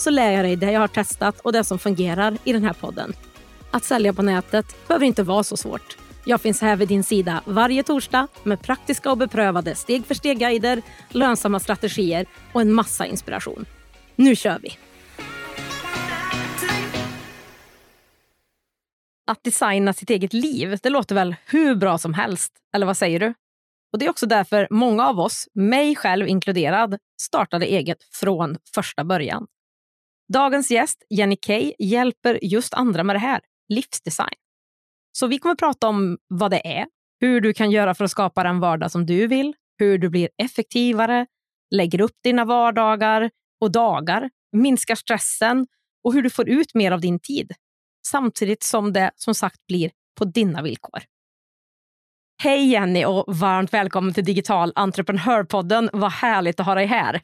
så lär jag dig det jag har testat och det som fungerar i den här podden. Att sälja på nätet behöver inte vara så svårt. Jag finns här vid din sida varje torsdag med praktiska och beprövade steg för steg-guider, lönsamma strategier och en massa inspiration. Nu kör vi! Att designa sitt eget liv, det låter väl hur bra som helst? Eller vad säger du? Och Det är också därför många av oss, mig själv inkluderad, startade eget från första början. Dagens gäst, Jenny Kay, hjälper just andra med det här, livsdesign. Så vi kommer prata om vad det är, hur du kan göra för att skapa den vardag som du vill, hur du blir effektivare, lägger upp dina vardagar och dagar, minskar stressen och hur du får ut mer av din tid. Samtidigt som det som sagt blir på dina villkor. Hej Jenny och varmt välkommen till Digital entreprenörpodden. Vad härligt att ha dig här.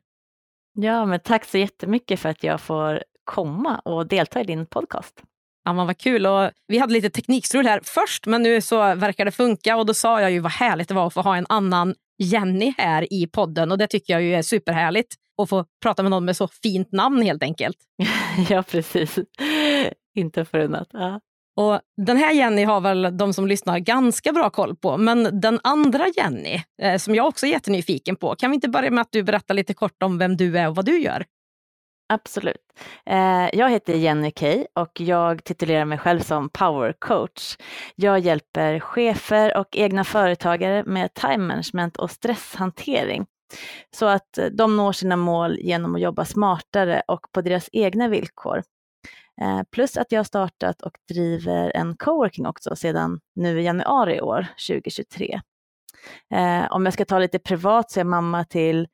Ja, men tack så jättemycket för att jag får komma och delta i din podcast. Ja, men vad kul. Och vi hade lite teknikstrul här först, men nu så verkar det funka. Och Då sa jag ju vad härligt det var att få ha en annan Jenny här i podden. Och Det tycker jag ju är superhärligt. Att få prata med någon med så fint namn helt enkelt. ja, precis. Inte förunnat. Ja. Och Den här Jenny har väl de som lyssnar ganska bra koll på. Men den andra Jenny, eh, som jag också är jättenyfiken på, kan vi inte börja med att du berättar lite kort om vem du är och vad du gör? Absolut. Eh, jag heter Jenny Key och jag titulerar mig själv som power coach. Jag hjälper chefer och egna företagare med time management och stresshantering så att de når sina mål genom att jobba smartare och på deras egna villkor. Eh, plus att jag har startat och driver en coworking också sedan nu i januari i år, 2023. Eh, om jag ska ta lite privat så är jag mamma till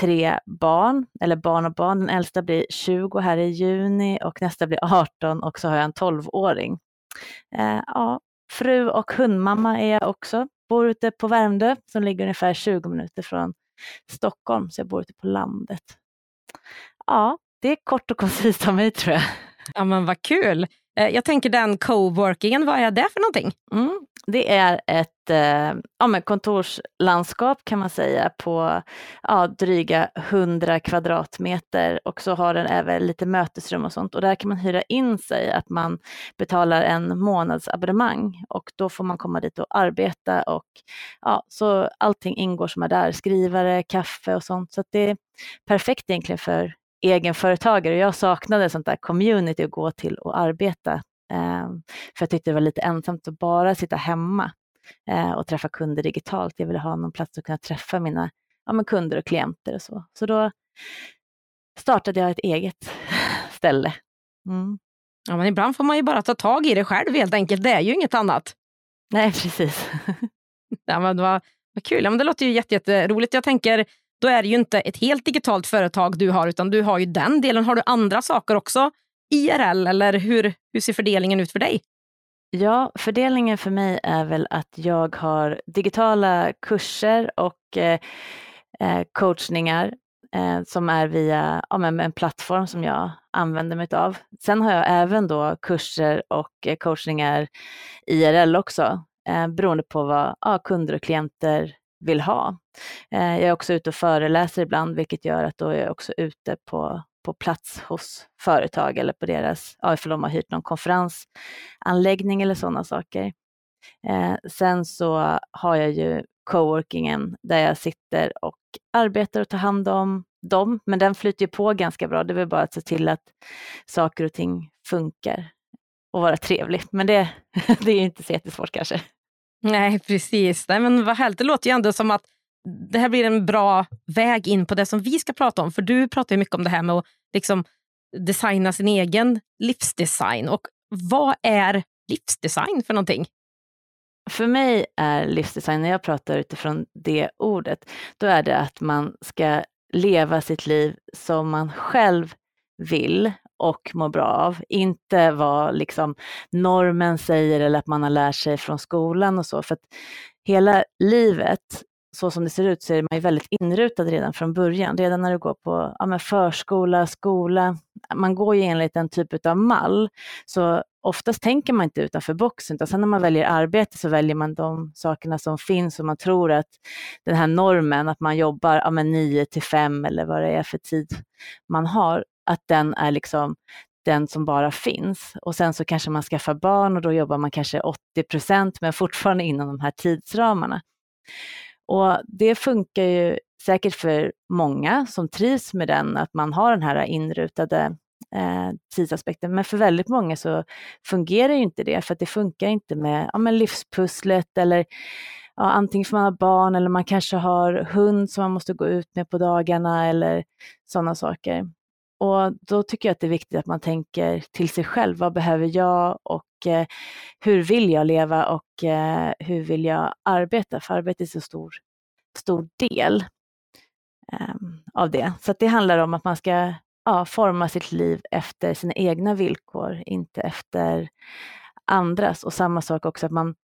tre barn, eller barn och barn. Den äldsta blir 20 här i juni och nästa blir 18 och så har jag en 12-åring. Eh, ja, fru och hundmamma är jag också. Bor ute på Värmdö som ligger ungefär 20 minuter från Stockholm, så jag bor ute på landet. Ja, det är kort och koncist av mig tror jag. Ja men vad kul. Eh, jag tänker den coworkingen, vad är det för någonting? Mm, det är ett eh, ja, kontorslandskap kan man säga på ja, dryga 100 kvadratmeter. Och så har den även lite mötesrum och sånt. Och där kan man hyra in sig att man betalar en månadsabonnemang. Och då får man komma dit och arbeta och ja, så allting ingår som är där, skrivare, kaffe och sånt. Så det är perfekt egentligen för egenföretagare och jag saknade sånt där community att gå till och arbeta. Eh, för jag tyckte det var lite ensamt att bara sitta hemma eh, och träffa kunder digitalt. Jag ville ha någon plats att kunna träffa mina ja, kunder och klienter och så. Så då startade jag ett eget ställe. Mm. Ja, men ibland får man ju bara ta tag i det själv helt enkelt. Det är ju inget annat. Nej, precis. ja, men vad, vad kul. Ja, men det låter ju jätteroligt. Jag tänker då är det ju inte ett helt digitalt företag du har, utan du har ju den delen. Har du andra saker också IRL eller hur, hur ser fördelningen ut för dig? Ja, fördelningen för mig är väl att jag har digitala kurser och eh, eh coachningar eh, som är via ja, en plattform som jag använder mig av. Sen har jag även då kurser och eh, coachningar IRL också, eh, beroende på vad ja, kunder och klienter vill ha. Eh, jag är också ute och föreläser ibland, vilket gör att då är jag också ute på, på plats hos företag eller på deras, ja, ifall de har hyrt någon konferensanläggning eller sådana saker. Eh, sen så har jag ju coworkingen där jag sitter och arbetar och tar hand om dem, men den flyter ju på ganska bra. Det är väl bara att se till att saker och ting funkar och vara trevlig. Men det, det är inte så jättesvårt kanske. Nej, precis. Nej, men vad härligt. Det låter ju ändå som att det här blir en bra väg in på det som vi ska prata om. För du pratar ju mycket om det här med att liksom designa sin egen livsdesign. Och vad är livsdesign för någonting? För mig är livsdesign, när jag pratar utifrån det ordet, då är det att man ska leva sitt liv som man själv vill och mår bra av. Inte vad liksom normen säger eller att man har lärt sig från skolan och så. För att hela livet, så som det ser ut, så är man ju väldigt inrutad redan från början. Redan när du går på ja, förskola, skola, man går ju enligt en typ av mall. Så oftast tänker man inte utanför boxen, utan sen när man väljer arbete så väljer man de sakerna som finns och man tror att den här normen, att man jobbar ja, 9 till 5 eller vad det är för tid man har, att den är liksom den som bara finns. Och sen så kanske man skaffar barn och då jobbar man kanske 80 procent men fortfarande inom de här tidsramarna. Och det funkar ju säkert för många som trivs med den, att man har den här inrutade eh, tidsaspekten. Men för väldigt många så fungerar ju inte det, för att det funkar inte med ja, men livspusslet eller ja, antingen för man har barn eller man kanske har hund som man måste gå ut med på dagarna eller sådana saker. Och då tycker jag att det är viktigt att man tänker till sig själv, vad behöver jag och eh, hur vill jag leva och eh, hur vill jag arbeta? För arbete är så stor, stor del eh, av det. Så det handlar om att man ska ja, forma sitt liv efter sina egna villkor, inte efter andras. Och samma sak också att man,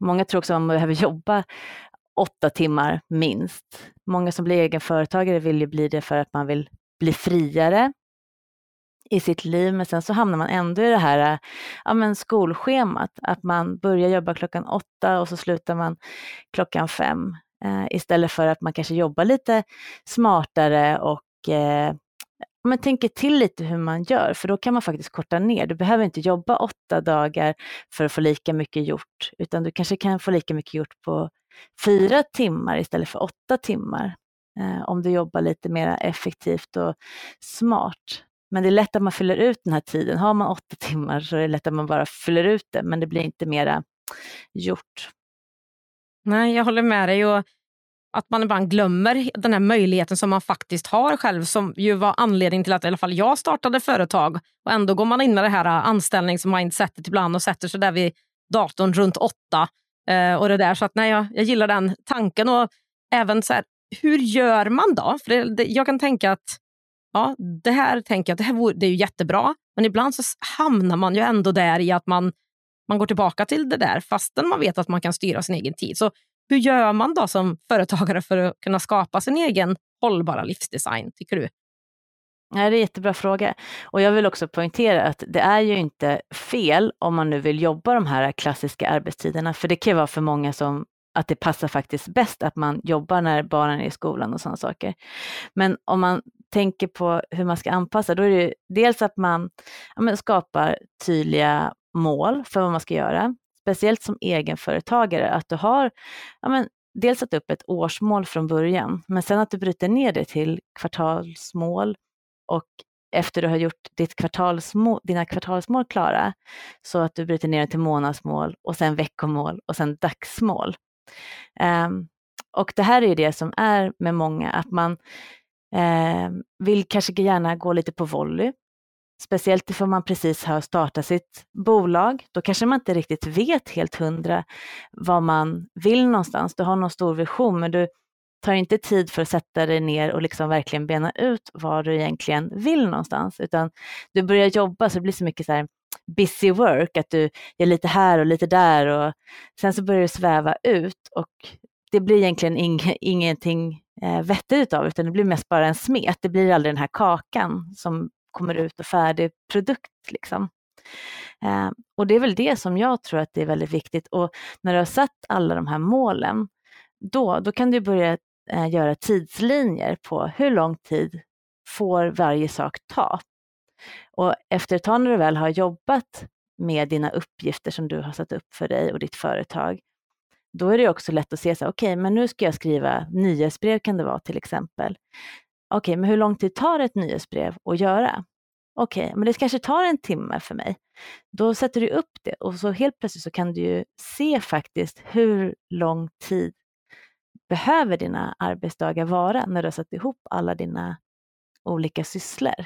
många tror också att man behöver jobba åtta timmar minst. Många som blir egenföretagare vill ju bli det för att man vill bli friare i sitt liv, men sen så hamnar man ändå i det här eh, ja, men skolschemat, att man börjar jobba klockan åtta och så slutar man klockan fem, eh, istället för att man kanske jobbar lite smartare och eh, men tänker till lite hur man gör, för då kan man faktiskt korta ner. Du behöver inte jobba åtta dagar för att få lika mycket gjort, utan du kanske kan få lika mycket gjort på fyra timmar istället för åtta timmar eh, om du jobbar lite mer effektivt och smart. Men det är lätt att man fyller ut den här tiden. Har man åtta timmar så är det lätt att man bara fyller ut det, men det blir inte mera gjort. Nej, jag håller med dig. Och att man ibland glömmer den här möjligheten som man faktiskt har själv, som ju var anledningen till att i alla fall jag startade företag. Och ändå går man in med det här äh, anställningsmindsetet ibland och sätter sig där vid datorn runt åtta. Eh, och det där. Så att, nej, jag, jag gillar den tanken. Och även så här, hur gör man då? För det, det, jag kan tänka att ja, det här tänker jag det här vore, det är ju jättebra, men ibland så hamnar man ju ändå där i att man, man går tillbaka till det där fastän man vet att man kan styra sin egen tid. Så hur gör man då som företagare för att kunna skapa sin egen hållbara livsdesign, tycker du? Ja, det är en jättebra fråga. Och jag vill också poängtera att det är ju inte fel om man nu vill jobba de här klassiska arbetstiderna, för det kan ju vara för många som att det passar faktiskt bäst att man jobbar när barnen är i skolan och sådana saker. Men om man tänker på hur man ska anpassa, då är det dels att man ja, skapar tydliga mål för vad man ska göra. Speciellt som egenföretagare, att du har ja, men, dels satt upp ett årsmål från början, men sen att du bryter ner det till kvartalsmål och efter du har gjort ditt kvartalsmål, dina kvartalsmål klara, så att du bryter ner det till månadsmål och sen veckomål och sen dagsmål. Um, och det här är ju det som är med många, att man Eh, vill kanske gärna gå lite på volley. Speciellt ifall man precis har startat sitt bolag. Då kanske man inte riktigt vet helt hundra vad man vill någonstans. Du har någon stor vision men du tar inte tid för att sätta dig ner och liksom verkligen bena ut vad du egentligen vill någonstans. Utan du börjar jobba så det blir så mycket så här busy work, att du gör lite här och lite där och sen så börjar du sväva ut och det blir egentligen ing ingenting eh, vettigt av utan det blir mest bara en smet. Det blir aldrig den här kakan som kommer ut och färdig produkt. Liksom. Eh, och det är väl det som jag tror att det är väldigt viktigt. Och när du har satt alla de här målen, då, då kan du börja eh, göra tidslinjer på hur lång tid får varje sak ta. Och efter ett tag när du väl har jobbat med dina uppgifter som du har satt upp för dig och ditt företag, då är det också lätt att se så okej, okay, men nu ska jag skriva nyhetsbrev kan det vara till exempel. Okej, okay, men hur lång tid tar ett nyhetsbrev att göra? Okej, okay, men det kanske tar en timme för mig. Då sätter du upp det och så helt plötsligt så kan du ju se faktiskt hur lång tid behöver dina arbetsdagar vara när du har satt ihop alla dina olika sysslor.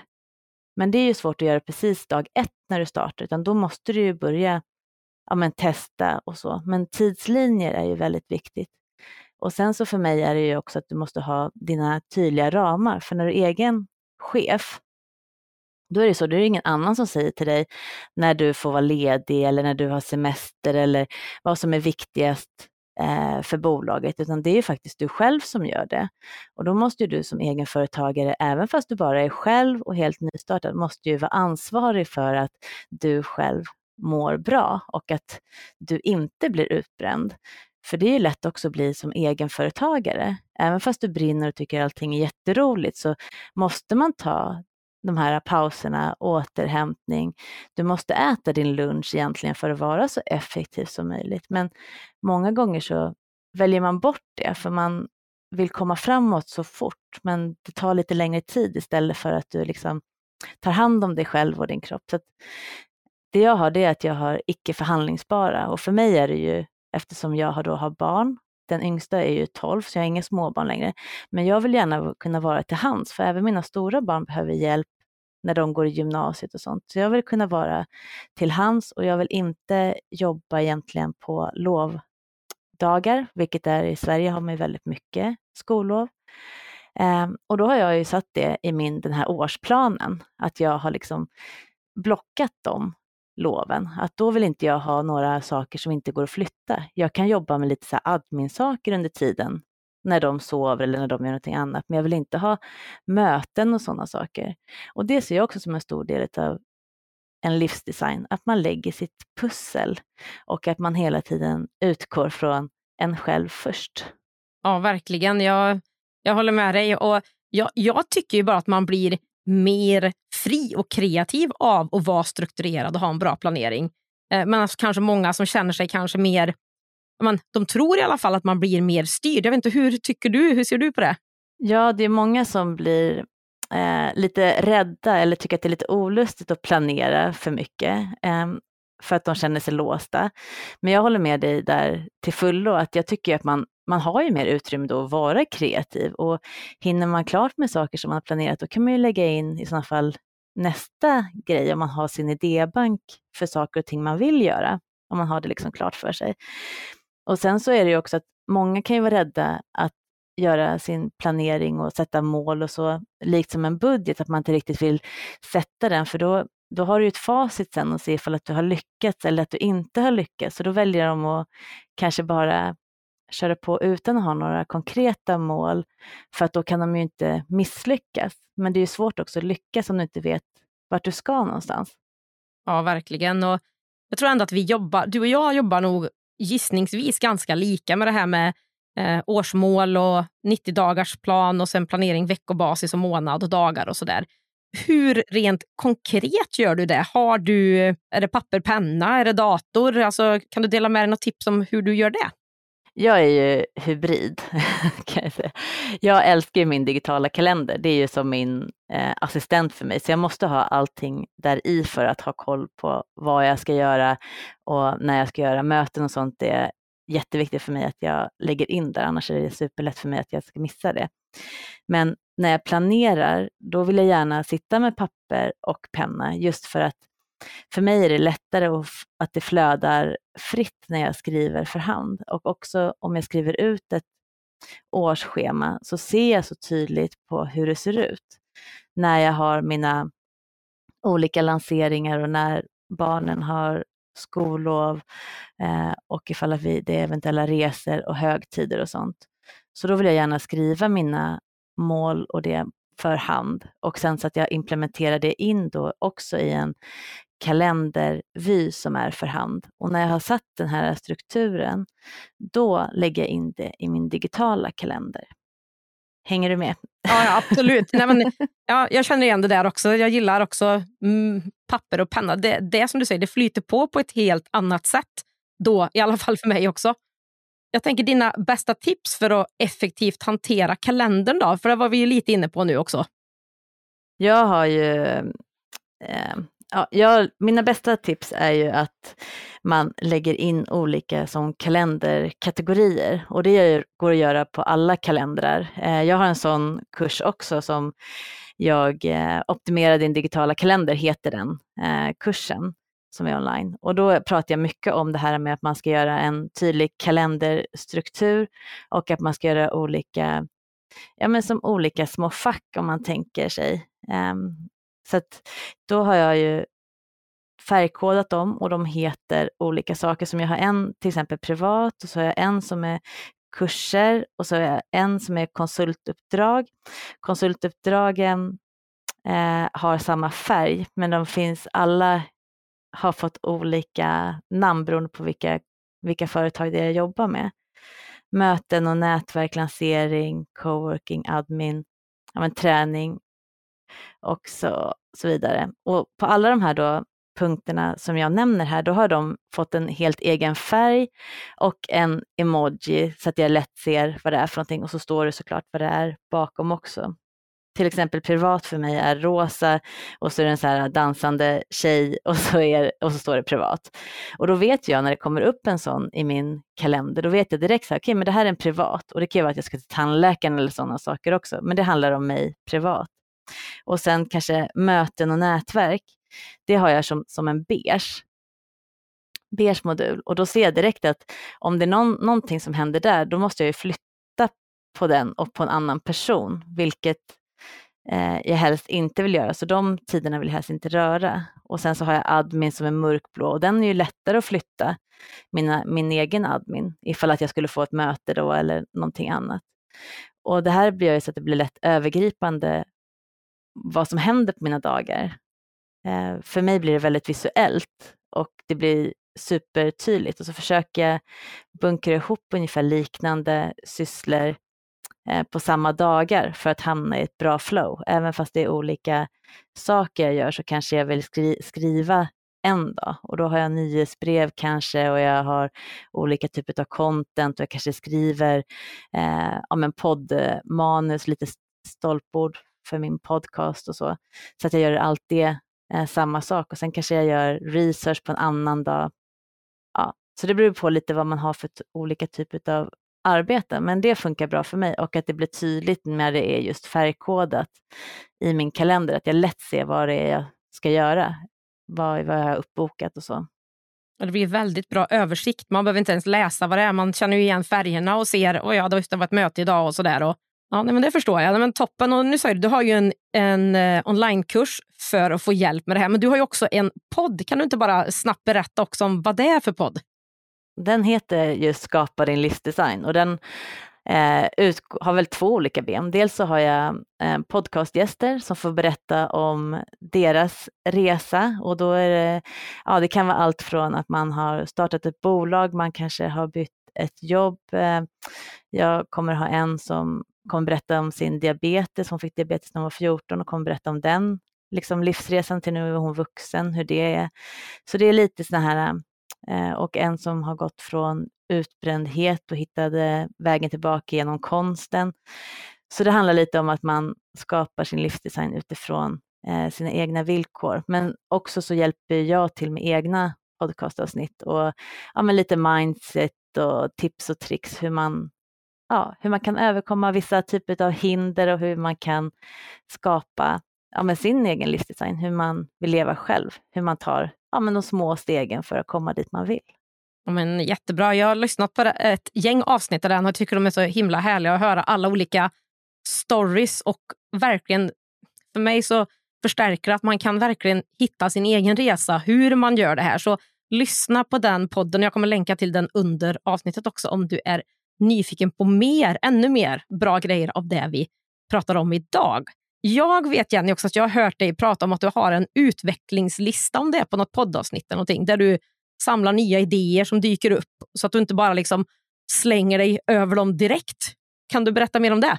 Men det är ju svårt att göra precis dag ett när du startar, utan då måste du ju börja ja, men testa och så. Men tidslinjer är ju väldigt viktigt. Och sen så för mig är det ju också att du måste ha dina tydliga ramar, för när du är egen chef då är det så, då är det ingen annan som säger till dig när du får vara ledig eller när du har semester eller vad som är viktigast eh, för bolaget, utan det är faktiskt du själv som gör det. Och då måste du som egenföretagare, även fast du bara är själv och helt nystartad, måste ju vara ansvarig för att du själv mår bra och att du inte blir utbränd. För det är ju lätt också att bli som egenföretagare. Även fast du brinner och tycker allting är jätteroligt så måste man ta de här pauserna, återhämtning. Du måste äta din lunch egentligen för att vara så effektiv som möjligt. Men många gånger så väljer man bort det för man vill komma framåt så fort men det tar lite längre tid istället för att du liksom tar hand om dig själv och din kropp. Så det jag har det är att jag har icke förhandlingsbara och för mig är det ju eftersom jag har då har barn den yngsta är ju 12 så jag har inga småbarn längre. Men jag vill gärna kunna vara till hands för även mina stora barn behöver hjälp när de går i gymnasiet och sånt. Så jag vill kunna vara till hands och jag vill inte jobba egentligen på lovdagar, vilket är i Sverige har man ju väldigt mycket skollov. Um, och då har jag ju satt det i min, den här årsplanen, att jag har liksom blockat dem loven. Att då vill inte jag ha några saker som inte går att flytta. Jag kan jobba med lite så admin-saker under tiden när de sover eller när de gör någonting annat, men jag vill inte ha möten och sådana saker. Och det ser jag också som en stor del av en livsdesign, att man lägger sitt pussel och att man hela tiden utgår från en själv först. Ja, verkligen. Jag, jag håller med dig. Och jag, jag tycker ju bara att man blir mer fri och kreativ av att vara strukturerad och ha en bra planering. Eh, men alltså kanske många som känner sig kanske mer... Man, de tror i alla fall att man blir mer styrd. Jag vet inte, hur tycker du? Hur ser du på det? Ja, det är många som blir eh, lite rädda eller tycker att det är lite olustigt att planera för mycket. Eh, för att de känner sig låsta. Men jag håller med dig där till fullo, att jag tycker att man man har ju mer utrymme då att vara kreativ och hinner man klart med saker som man har planerat då kan man ju lägga in i sådana fall nästa grej om man har sin idébank för saker och ting man vill göra, om man har det liksom klart för sig. Och sen så är det ju också att många kan ju vara rädda att göra sin planering och sätta mål och så, likt som en budget, att man inte riktigt vill sätta den, för då, då har du ett facit sen och se ifall att du har lyckats eller att du inte har lyckats. Så då väljer de att kanske bara köra på utan att ha några konkreta mål, för att då kan de ju inte misslyckas. Men det är ju svårt också att lyckas om du inte vet vart du ska någonstans. Ja, verkligen. Och jag tror ändå att vi jobbar, du och jag jobbar nog gissningsvis ganska lika med det här med eh, årsmål och 90 dagars plan och sen planering veckobasis och månad och dagar och sådär. Hur rent konkret gör du det? Har du, är det papper, penna, är det dator? Alltså, kan du dela med dig något tips om hur du gör det? Jag är ju hybrid kan jag säga. Jag älskar min digitala kalender. Det är ju som min eh, assistent för mig, så jag måste ha allting där i för att ha koll på vad jag ska göra och när jag ska göra möten och sånt. Det är jätteviktigt för mig att jag lägger in där, annars är det superlätt för mig att jag ska missa det. Men när jag planerar, då vill jag gärna sitta med papper och penna just för att för mig är det lättare att det flödar fritt när jag skriver för hand och också om jag skriver ut ett årsschema så ser jag så tydligt på hur det ser ut när jag har mina olika lanseringar och när barnen har skollov eh, och ifall vi, det är eventuella resor och högtider och sånt. Så då vill jag gärna skriva mina mål och det för hand och sen så att jag implementerar det in då också i en kalendervy som är för hand. Och när jag har satt den här strukturen, då lägger jag in det i min digitala kalender. Hänger du med? Ja, absolut. Nej, men, ja, jag känner igen det där också. Jag gillar också mm, papper och penna. Det, det som du säger, det flyter på på ett helt annat sätt då, i alla fall för mig också. Jag tänker dina bästa tips för att effektivt hantera kalendern då? För det var vi ju lite inne på nu också. Jag har ju eh, Ja, jag, mina bästa tips är ju att man lägger in olika som kalenderkategorier och det går att göra på alla kalendrar. Eh, jag har en sån kurs också som jag eh, Optimera din digitala kalender heter den eh, kursen som är online. Och då pratar jag mycket om det här med att man ska göra en tydlig kalenderstruktur och att man ska göra olika, ja men som olika små fack om man tänker sig. Um, Så att då har jag ju färgkodat dem och de heter olika saker som jag har en till exempel privat och så har jag en som är kurser och så har jag en som är konsultuppdrag. Konsultuppdragen eh, har samma färg men de finns alla har fått olika namn beroende på vilka, vilka företag det är jag jobbar med. Möten och nätverk, lansering, coworking, admin, ja, men, träning och så, så vidare. Och på alla de här då punkterna som jag nämner här, då har de fått en helt egen färg och en emoji så att jag lätt ser vad det är för någonting och så står det såklart vad det är bakom också. Till exempel privat för mig är rosa och så är det en så här dansande tjej och så, är, och så står det privat. Och då vet jag när det kommer upp en sån i min kalender, då vet jag direkt så här, okej okay, men det här är en privat och det kan ju vara att jag ska till tandläkaren eller sådana saker också, men det handlar om mig privat. Och sen kanske möten och nätverk, det har jag som, som en beige beige modul och då ser jag direkt att om det är någon, någonting som händer där, då måste jag ju flytta på den och på en annan person, vilket eh, jag helst inte vill göra. Så de tiderna vill jag helst inte röra. Och sen så har jag admin som är mörkblå och den är ju lättare att flytta, mina, min egen admin, ifall att jag skulle få ett möte då eller någonting annat. Och det här gör ju så att det blir lätt övergripande vad som händer på mina dagar. Eh, för mig blir det väldigt visuellt och det blir supertydligt och så försöker jag bunkra ihop ungefär liknande sysslor Eh, på samma dagar för att hamna i ett bra flow. Även fast det är olika saker jag gör så kanske jag vill skri skriva en dag och då har jag nyhetsbrev kanske och jag har olika typer av content och jag kanske skriver eh, om en poddmanus, lite stolpord för min podcast och så. Så att jag gör allt det eh, samma sak och sen kanske jag gör research på en annan dag. Ja, så det beror på lite vad man har för olika typer av arbeta, men det funkar bra för mig och att det blir tydligt när det är just färgkodat i min kalender, att jag lätt ser vad det är jag ska göra, vad, vad jag har uppbokat och så. Det blir väldigt bra översikt. Man behöver inte ens läsa vad det är. Man känner ju igen färgerna och ser oh ja, det var ett möte idag och sådär. Och Ja, nej, men det förstår jag. Nej, men toppen. Och nu sa du, du har ju en, en eh, onlinekurs för att få hjälp med det här, men du har ju också en podd. Kan du inte bara snabbt berätta också om vad det är för podd? Den heter just Skapa din livsdesign och den eh, ut, har väl två olika ben. Dels så har jag eh, podcastgäster som får berätta om deras resa och då är det, ja, det kan vara allt från att man har startat ett bolag, man kanske har bytt ett jobb. Eh, jag kommer ha en som kommer berätta om sin diabetes, hon fick diabetes när hon var 14 och kommer berätta om den liksom livsresan till nu är hon vuxen, hur det är. Så det är lite sådana här, Eh, och en som har gått från utbrändhet och hittade vägen tillbaka genom konsten. Så det handlar lite om att man skapar sin livsdesign utifrån eh, sina egna villkor. Men också så hjälper jag till med egna podcastavsnitt och ja, men lite mindset och tips och tricks hur man ja, hur man kan överkomma vissa typer av hinder och hur man kan skapa ja, men sin egen livsdesign, hur man vill leva själv, hur man tar ja, men de små stegen för att komma dit man vill. Ja, men jättebra. Jag har lyssnat på ett gäng avsnitt av den och tycker de är så himla härliga att höra alla olika stories och verkligen, för mig så förstärker att man kan verkligen hitta sin egen resa, hur man gör det här. Så lyssna på den podden. Jag kommer länka till den under avsnittet också om du är nyfiken på mer, ännu mer bra grejer av det vi pratar om idag. Jag vet Jenny också att jag har hört dig prata om att du har en utvecklingslista om det på något poddavsnitt eller någonting, där du samlar nya idéer som dyker upp så att du inte bara liksom slänger dig över dem direkt. Kan du berätta mer om det?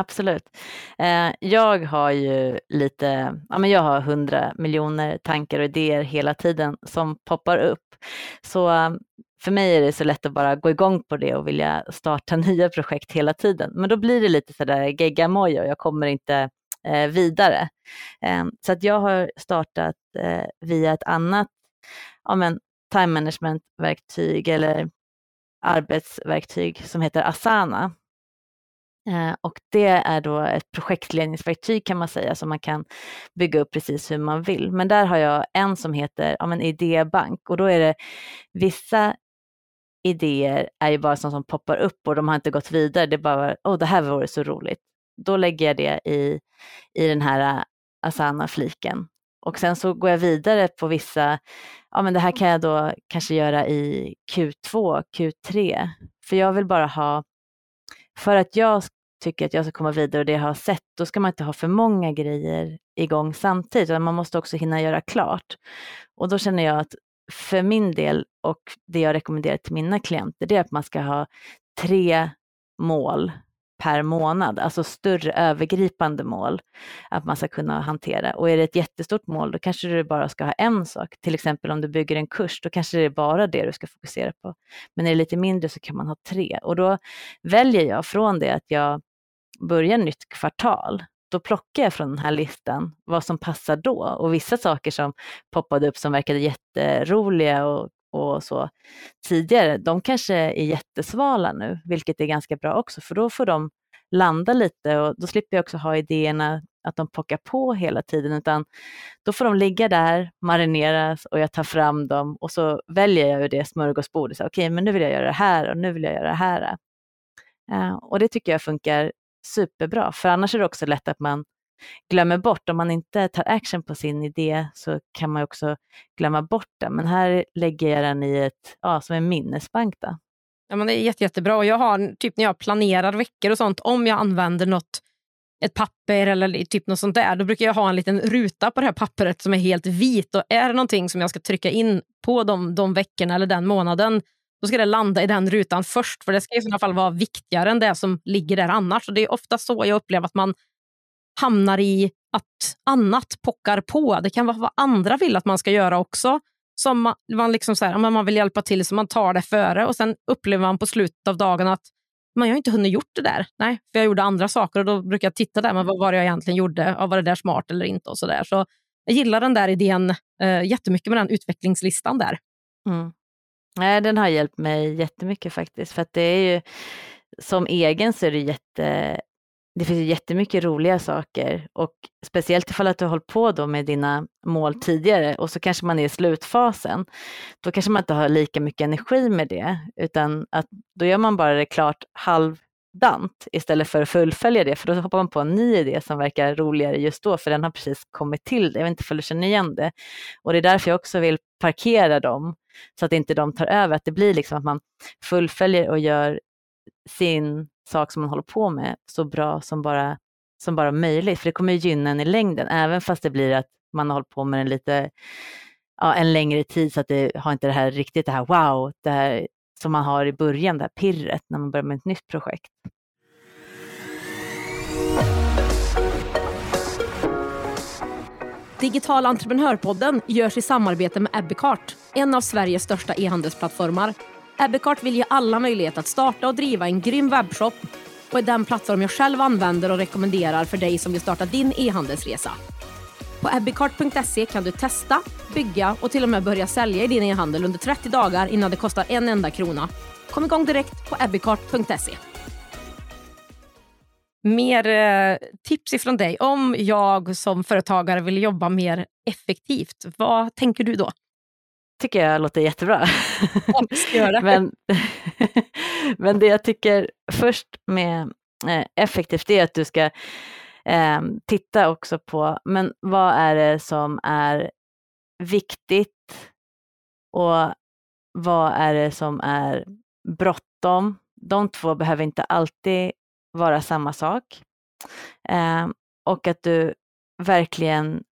Absolut. Eh, jag har ju lite, ja men jag har hundra miljoner tankar och idéer hela tiden som poppar upp. Så eh, för mig är det så lätt att bara gå igång på det och vilja starta nya projekt hela tiden. Men då blir det lite sådär geggamoja och jag kommer inte eh, vidare. Så att jag har startat via ett annat ja, men, time management-verktyg eller arbetsverktyg som heter Asana. Eh, och det är då ett projektledningsverktyg kan man säga som man kan bygga upp precis hur man vill. Men där har jag en som heter ja, men idébank och då är det vissa idéer är ju bara sånt som poppar upp och de har inte gått vidare. Det är bara, åh oh, det här vore så roligt. Då lägger jag det i, i den här äh, asana-fliken. Och sen så går jag vidare på vissa, ja men det här kan jag då kanske göra i Q2, Q3. För jag vill bara ha, för att jag tycker att jag ska komma vidare och det jag har sett, då ska man inte ha för många grejer igång samtidigt, utan man måste också hinna göra klart. Och då känner jag att för min del och det jag rekommenderar till mina klienter, det är att man ska ha tre mål per månad, alltså större övergripande mål att man ska kunna hantera. Och är det ett jättestort mål, då kanske du bara ska ha en sak. Till exempel om du bygger en kurs, då kanske det är bara det du ska fokusera på. Men är det lite mindre så kan man ha tre. Och då väljer jag från det att jag börjar nytt kvartal, då plockar jag från den här listan vad som passar då. Och vissa saker som poppade upp som verkade jätteroliga och och så tidigare, de kanske är jättesvala nu, vilket är ganska bra också, för då får de landa lite och då slipper jag också ha idéerna att de pockar på hela tiden, utan då får de ligga där, marineras och jag tar fram dem och så väljer jag ur det smörgåsbordet. Okej, okay, men nu vill jag göra det här och nu vill jag göra det här. Uh, och det tycker jag funkar superbra, för annars är det också lätt att man glömmer bort. Om man inte tar action på sin idé så kan man också glömma bort den. Men här lägger jag den i ett, ja, som en minnesbank. Då. Ja, men det är jätte, jättebra. Och jag har, typ när jag planerar veckor och sånt, om jag använder något ett papper eller typ något sånt där, då brukar jag ha en liten ruta på det här pappret som är helt vit. Och är det någonting som jag ska trycka in på de, de veckorna eller den månaden, då ska det landa i den rutan först. För det ska i sådana fall vara viktigare än det som ligger där annars. Och det är ofta så jag upplever att man hamnar i att annat pockar på. Det kan vara vad andra vill att man ska göra också. Som man, man, liksom så här, man vill hjälpa till så man tar det före och sen upplever man på slutet av dagen att man har inte hunnit gjort det där. Nej, för jag gjorde andra saker och då brukar jag titta där, men vad var det jag egentligen gjorde? var det där smart eller inte? och så där. Så Jag gillar den där idén eh, jättemycket med den utvecklingslistan där. Mm. Nej, den har hjälpt mig jättemycket faktiskt. För att det är ju, som egen så är det jätte, det finns jättemycket roliga saker och speciellt ifall att du har hållit på då med dina mål tidigare och så kanske man är i slutfasen. Då kanske man inte har lika mycket energi med det utan att då gör man bara det klart halv halvdant istället för att fullfölja det för då hoppar man på en ny idé som verkar roligare just då för den har precis kommit till. Jag vet inte om du känner igen det. Och det är därför jag också vill parkera dem så att inte de tar över, att det blir liksom att man fullföljer och gör sin sak som man håller på med så bra som bara, som bara möjligt. För det kommer gynna en i längden, även fast det blir att man har hållit på med den lite ja, en längre tid så att det har inte det här riktigt det här wow, det här som man har i början, det här pirret när man börjar med ett nytt projekt. Digital entreprenörpodden görs i samarbete med Ebbecart, en av Sveriges största e-handelsplattformar Ebbecart vill ge alla möjlighet att starta och driva en grym webbshop och är den plattform jag själv använder och rekommenderar för dig som vill starta din e-handelsresa. På ebbecart.se kan du testa, bygga och till och med börja sälja i din e-handel under 30 dagar innan det kostar en enda krona. Kom igång direkt på ebbecart.se. Mer eh, tips ifrån dig om jag som företagare vill jobba mer effektivt. Vad tänker du då? tycker jag låter jättebra. Ja, men, men det jag tycker först med eh, effektivt är att du ska eh, titta också på, men vad är det som är viktigt och vad är det som är bråttom? De två behöver inte alltid vara samma sak. Eh, och att du verkligen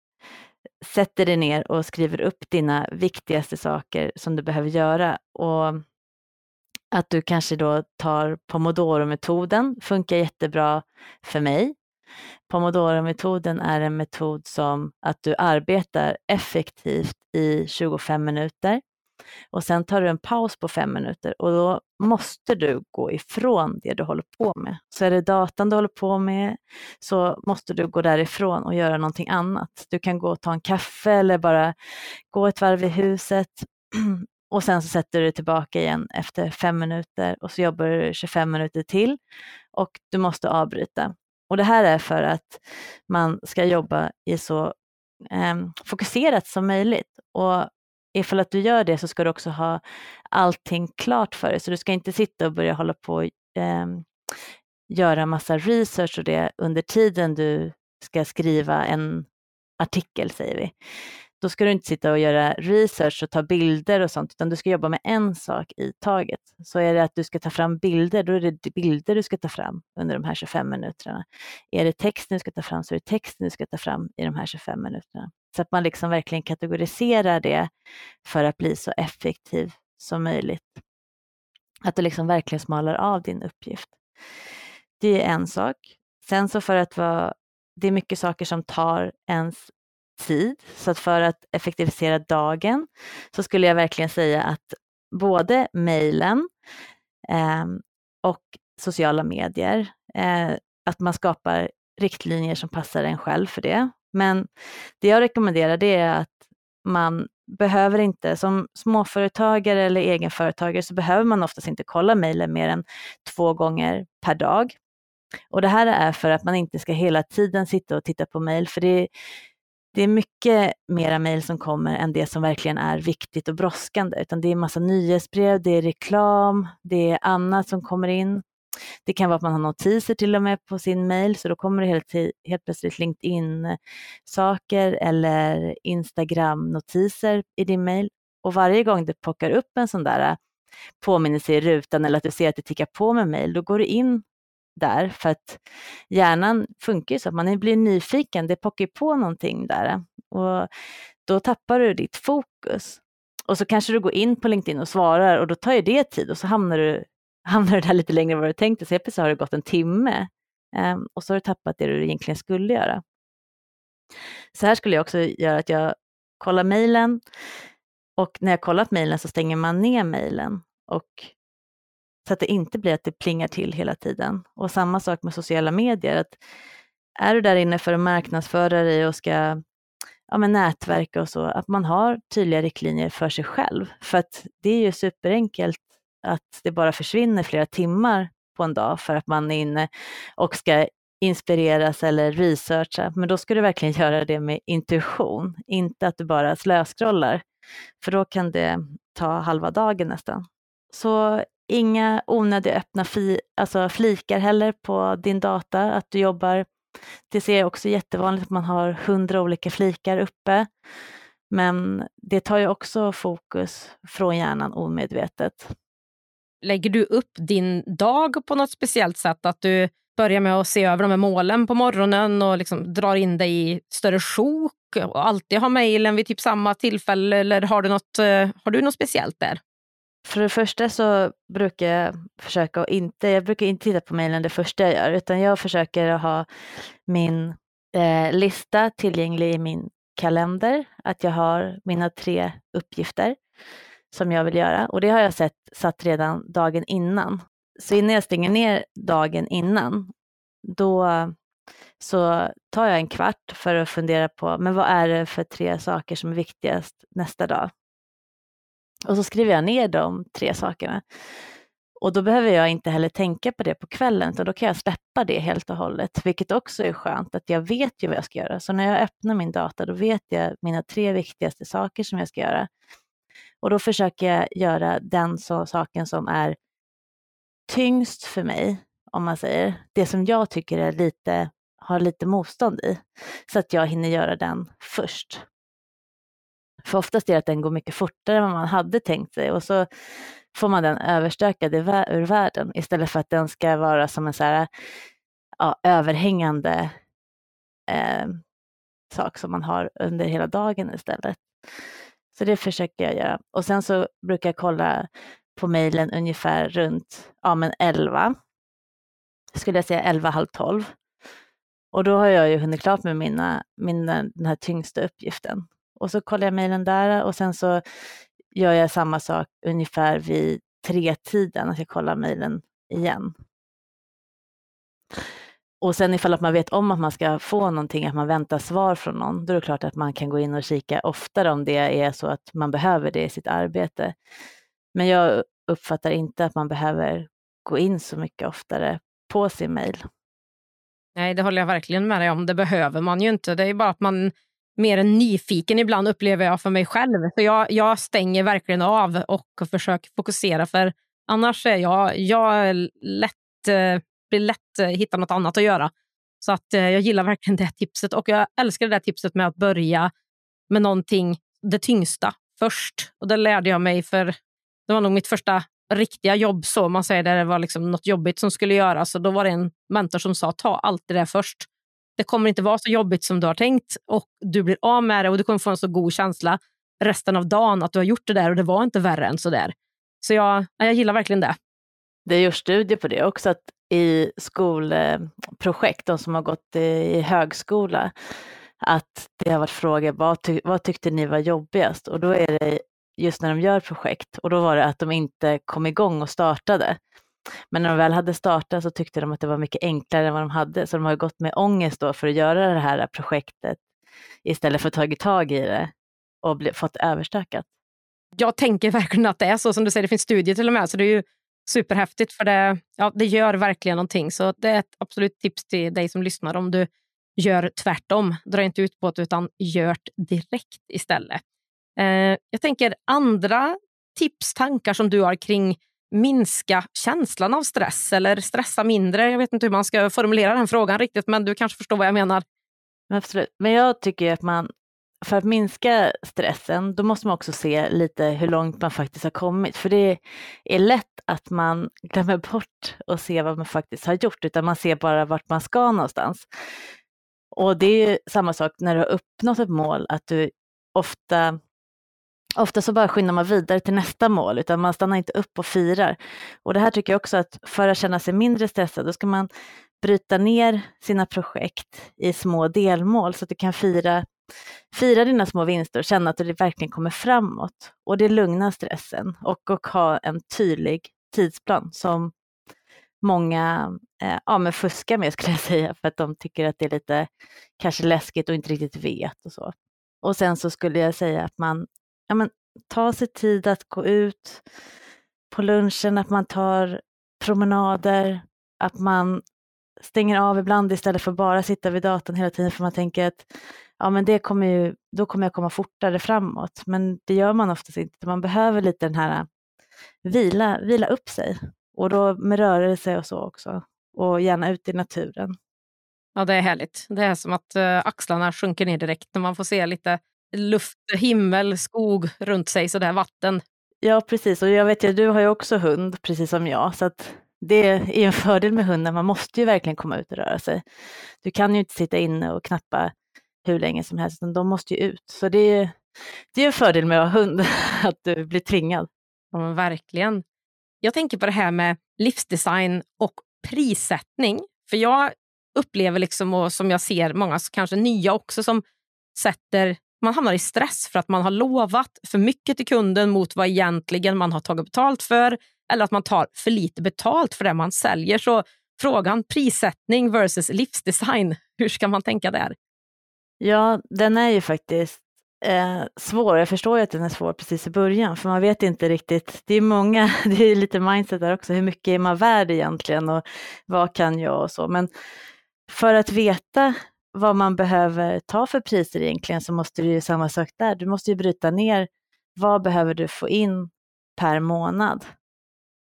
sätter dig ner och skriver upp dina viktigaste saker som du behöver göra. Och att du kanske då tar pomodoro-metoden, funkar jättebra för mig. Pomodoro-metoden är en metod som att du arbetar effektivt i 25 minuter och sen tar du en paus på fem minuter och då måste du gå ifrån det du håller på med. Så är det datan du håller på med så måste du gå därifrån och göra någonting annat. Du kan gå och ta en kaffe eller bara gå ett varv i huset och sen så sätter du dig tillbaka igen efter fem minuter och så jobbar du 25 minuter till och du måste avbryta. Och det här är för att man ska jobba i så eh, fokuserat som möjligt. Och ifall att du gör det så ska du också ha allting klart för dig. Så du ska inte sitta och börja hålla på och eh, göra massa research och det under tiden du ska skriva en artikel säger vi. Då ska du inte sitta och göra research och ta bilder och sånt, utan du ska jobba med en sak i taget. Så är det att du ska ta fram bilder, då är det bilder du ska ta fram under de här 25 minuterna. Är det texten du ska ta fram så är det texten du ska ta fram i de här 25 minuterna. Så att man liksom verkligen kategoriserar det för att bli så effektiv som möjligt. Att du liksom verkligen smalar av din uppgift. Det är en sak. Sen så för att vara, det är mycket saker som tar ens tid, så att för att effektivisera dagen så skulle jag verkligen säga att både mejlen eh, och sociala medier, eh, att man skapar riktlinjer som passar en själv för det. Men det jag rekommenderar det är att man behöver inte, som småföretagare eller egenföretagare så behöver man oftast inte kolla mejlen mer än två gånger per dag. Och det här är för att man inte ska hela tiden sitta och titta på mejl, för det, det är mycket mera mejl som kommer än det som verkligen är viktigt och brådskande, utan det är massa nyhetsbrev, det är reklam, det är annat som kommer in. Det kan vara att man har notiser till och med på sin mejl, så då kommer det helt, helt plötsligt LinkedIn-saker eller Instagram-notiser i din mejl. Och varje gång det pockar upp en sån där eh, påminnelse i rutan eller att du ser att det tickar på med mejl, då går du in där för att hjärnan funkar ju så. Att man blir nyfiken, det pockar på någonting där. Och då tappar du ditt fokus. Och så kanske du går in på LinkedIn och svarar och då tar ju det tid och så hamnar du, hamnar du där lite längre än vad du tänkte, så helt plötsligt har det gått en timme ehm, och så har du tappat det du egentligen skulle göra. Så här skulle jag också göra att jag kollar mejlen. Och när jag kollat mejlen så stänger man ner mejlen. Och så att det inte blir att det plingar till hela tiden. Och samma sak med sociala medier. Att är du där inne för att marknadsföra dig och ska ja, men nätverka och så, att man har tydliga riktlinjer för sig själv. För att det är ju superenkelt att det bara försvinner flera timmar på en dag för att man är inne och ska inspireras eller researcha. Men då ska du verkligen göra det med intuition, inte att du bara slöskrollar. För då kan det ta halva dagen nästan. Så Inga onödiga öppna fi, alltså flikar heller på din data, att du jobbar. Det ser jag också jättevanligt att man har hundra olika flikar uppe. Men det tar ju också fokus från hjärnan omedvetet. Lägger du upp din dag på något speciellt sätt? Att du börjar med att se över de här målen på morgonen och liksom drar in dig i större sjok och alltid har mejlen vid typ samma tillfälle? Eller har du något, eh, har du något speciellt där? För det första så brukar jag försöka att inte, jag brukar inte titta på mejlen det första jag gör, utan jag försöker att ha min eh, lista tillgänglig i min kalender, att jag har mina tre uppgifter som jag vill göra och det har jag sett, satt redan dagen innan. Så innan jag stänger ner dagen innan, då så tar jag en kvart för att fundera på, men vad är det för tre saker som är viktigast nästa dag? Och så skriver jag ner de tre sakerna. Och då behöver jag inte heller tänka på det på kvällen, utan då kan jag släppa det helt och hållet, vilket också är skönt, att jag vet ju vad jag ska göra. Så när jag öppnar min data, då vet jag mina tre viktigaste saker som jag ska göra. Och då försöker jag göra den så, saken som är tyngst för mig, om man säger, det som jag tycker är lite, har lite motstånd i, så att jag hinner göra den först. För oftast är det att den går mycket fortare än vad man hade tänkt sig och så får man den överstökad ur världen istället för att den ska vara som en så här, ja, överhängande eh, sak som man har under hela dagen istället. Så det försöker jag göra. Och sen så brukar jag kolla på mejlen ungefär runt ja, men 11, skulle jag säga 11, halv 12. Och då har jag ju hunnit klart med mina, mina, den här tyngsta uppgiften och så kollar jag mejlen där och sen så gör jag samma sak ungefär vid tre-tiden, att jag kollar mejlen igen. Och sen ifall att man vet om att man ska få någonting, att man väntar svar från någon, då är det klart att man kan gå in och kika oftare om det är så att man behöver det i sitt arbete. Men jag uppfattar inte att man behöver gå in så mycket oftare på sin mejl. Nej, det håller jag verkligen med dig om. Det behöver man ju inte. Det är bara att man mer än nyfiken ibland upplever jag för mig själv. Så jag, jag stänger verkligen av och försöker fokusera för annars är jag, jag lätt, eh, blir lätt eh, hitta något annat att göra. Så att, eh, jag gillar verkligen det tipset och jag älskar det där tipset med att börja med någonting, det tyngsta, först. Och Det lärde jag mig för det var nog mitt första riktiga jobb, så man säger, där det var liksom något jobbigt som skulle göras. Och då var det en mentor som sa, ta alltid det först. Det kommer inte vara så jobbigt som du har tänkt och du blir av med det och du kommer få en så god känsla resten av dagen att du har gjort det där och det var inte värre än så där. Så jag, jag gillar verkligen det. Det görs studier på det också, att i skolprojekt, de som har gått i högskola, att det har varit frågor, vad, ty vad tyckte ni var jobbigast? Och då är det just när de gör projekt och då var det att de inte kom igång och startade. Men när de väl hade startat så tyckte de att det var mycket enklare än vad de hade, så de har gått med ångest då för att göra det här projektet istället för att tagit tag i det och fått överstökat. Jag tänker verkligen att det är så som du säger, det finns studier till och med, så det är ju superhäftigt för det, ja, det gör verkligen någonting. Så det är ett absolut tips till dig som lyssnar om du gör tvärtom. Dra inte ut på det utan gör det direkt istället. Eh, jag tänker andra tips, tankar som du har kring minska känslan av stress eller stressa mindre. Jag vet inte hur man ska formulera den frågan riktigt, men du kanske förstår vad jag menar. Absolut, men jag tycker att man för att minska stressen, då måste man också se lite hur långt man faktiskt har kommit. För det är lätt att man glömmer bort att se vad man faktiskt har gjort, utan man ser bara vart man ska någonstans. Och det är samma sak när du har uppnått ett mål, att du ofta Ofta så bara skyndar man vidare till nästa mål, utan man stannar inte upp och firar. Och det här tycker jag också att för att känna sig mindre stressad, då ska man bryta ner sina projekt i små delmål så att du kan fira Fira dina små vinster och känna att du verkligen kommer framåt. Och det lugnar stressen och, och ha en tydlig tidsplan som många eh, ja, men fuskar med skulle jag säga för att de tycker att det är lite kanske läskigt och inte riktigt vet och så. Och sen så skulle jag säga att man ja, men, ta sig tid att gå ut på lunchen, att man tar promenader, att man stänger av ibland istället för att bara sitta vid datorn hela tiden för man tänker att ja, men det kommer ju, då kommer jag komma fortare framåt. Men det gör man oftast inte. Man behöver lite den här vila, vila upp sig och då med rörelse och så också och gärna ut i naturen. Ja, det är härligt. Det är som att eh, axlarna sjunker ner direkt när man får se lite luft, himmel, skog runt sig, så där vatten. Ja, precis. Och jag vet ju, du har ju också hund, precis som jag, så att det är en fördel med hunden. Man måste ju verkligen komma ut och röra sig. Du kan ju inte sitta inne och knappa hur länge som helst, utan de måste ju ut. Så det är, det är en fördel med att ha hund, att du blir tvingad. Ja, verkligen. Jag tänker på det här med livsdesign och prissättning. För jag upplever, liksom, och som jag ser många kanske nya också, som sätter man hamnar i stress för att man har lovat för mycket till kunden mot vad egentligen man har tagit betalt för eller att man tar för lite betalt för det man säljer. Så frågan prissättning versus livsdesign, hur ska man tänka där? Ja, den är ju faktiskt eh, svår. Jag förstår ju att den är svår precis i början, för man vet inte riktigt. Det är många, det är lite mindset där också. Hur mycket är man värd egentligen och vad kan jag och så. Men för att veta vad man behöver ta för priser egentligen så måste du ju samma sak där. Du måste ju bryta ner vad behöver du få in per månad